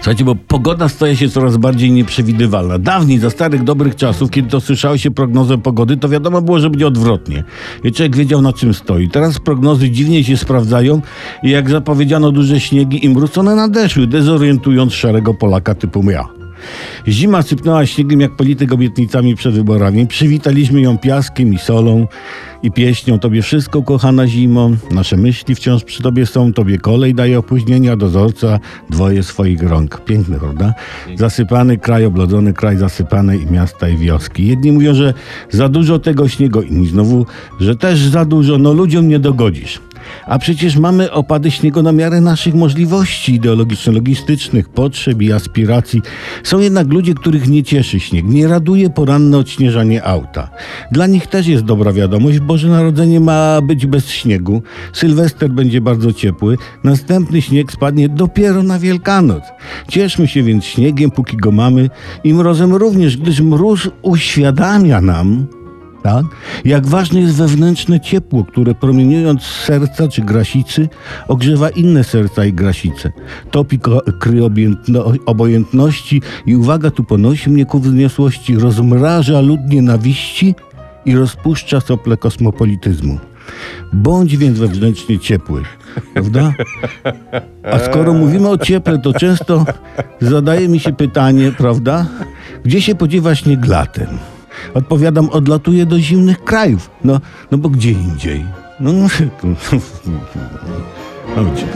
Słuchajcie, bo pogoda staje się coraz bardziej nieprzewidywalna. Dawniej, za starych, dobrych czasów, kiedy to słyszało się prognozę pogody, to wiadomo było, że będzie odwrotnie. I człowiek wiedział, na czym stoi. Teraz prognozy dziwnie się sprawdzają i jak zapowiedziano duże śniegi i mróz, one nadeszły, dezorientując szarego Polaka typu ja. Zima sypnęła śniegiem jak polityk obietnicami przed wyborami. Przywitaliśmy ją piaskiem i solą i pieśnią Tobie wszystko, kochana zimo. Nasze myśli wciąż przy Tobie są. Tobie kolej daje opóźnienia, dozorca dwoje swoich rąk. Piękny, prawda? Zasypany kraj, oblodzony kraj, zasypane i miasta i wioski. Jedni mówią, że za dużo tego śniegu, inni znowu, że też za dużo. No ludziom nie dogodzisz. A przecież mamy opady śniegu na miarę naszych możliwości ideologiczno-logistycznych, potrzeb i aspiracji. Są jednak ludzie, których nie cieszy śnieg, nie raduje poranne odśnieżanie auta. Dla nich też jest dobra wiadomość, Boże Narodzenie ma być bez śniegu, Sylwester będzie bardzo ciepły, następny śnieg spadnie dopiero na Wielkanoc. Cieszmy się więc śniegiem, póki go mamy i mrozem również, gdyż mróz uświadamia nam, tak? Jak ważne jest wewnętrzne ciepło, które promieniując z serca czy grasicy ogrzewa inne serca i grasice. Topi kry obojętności i uwaga tu ponosi mnie ku wzniosłości, rozmraża lud nienawiści i rozpuszcza sople kosmopolityzmu. Bądź więc wewnętrznie ciepły, prawda? A skoro mówimy o cieple, to często zadaje mi się pytanie, prawda? Gdzie się podziewa śnieg latem? Odpowiadam, odlatuję do zimnych krajów. No, no bo gdzie indziej? No, no, no, no gdzie?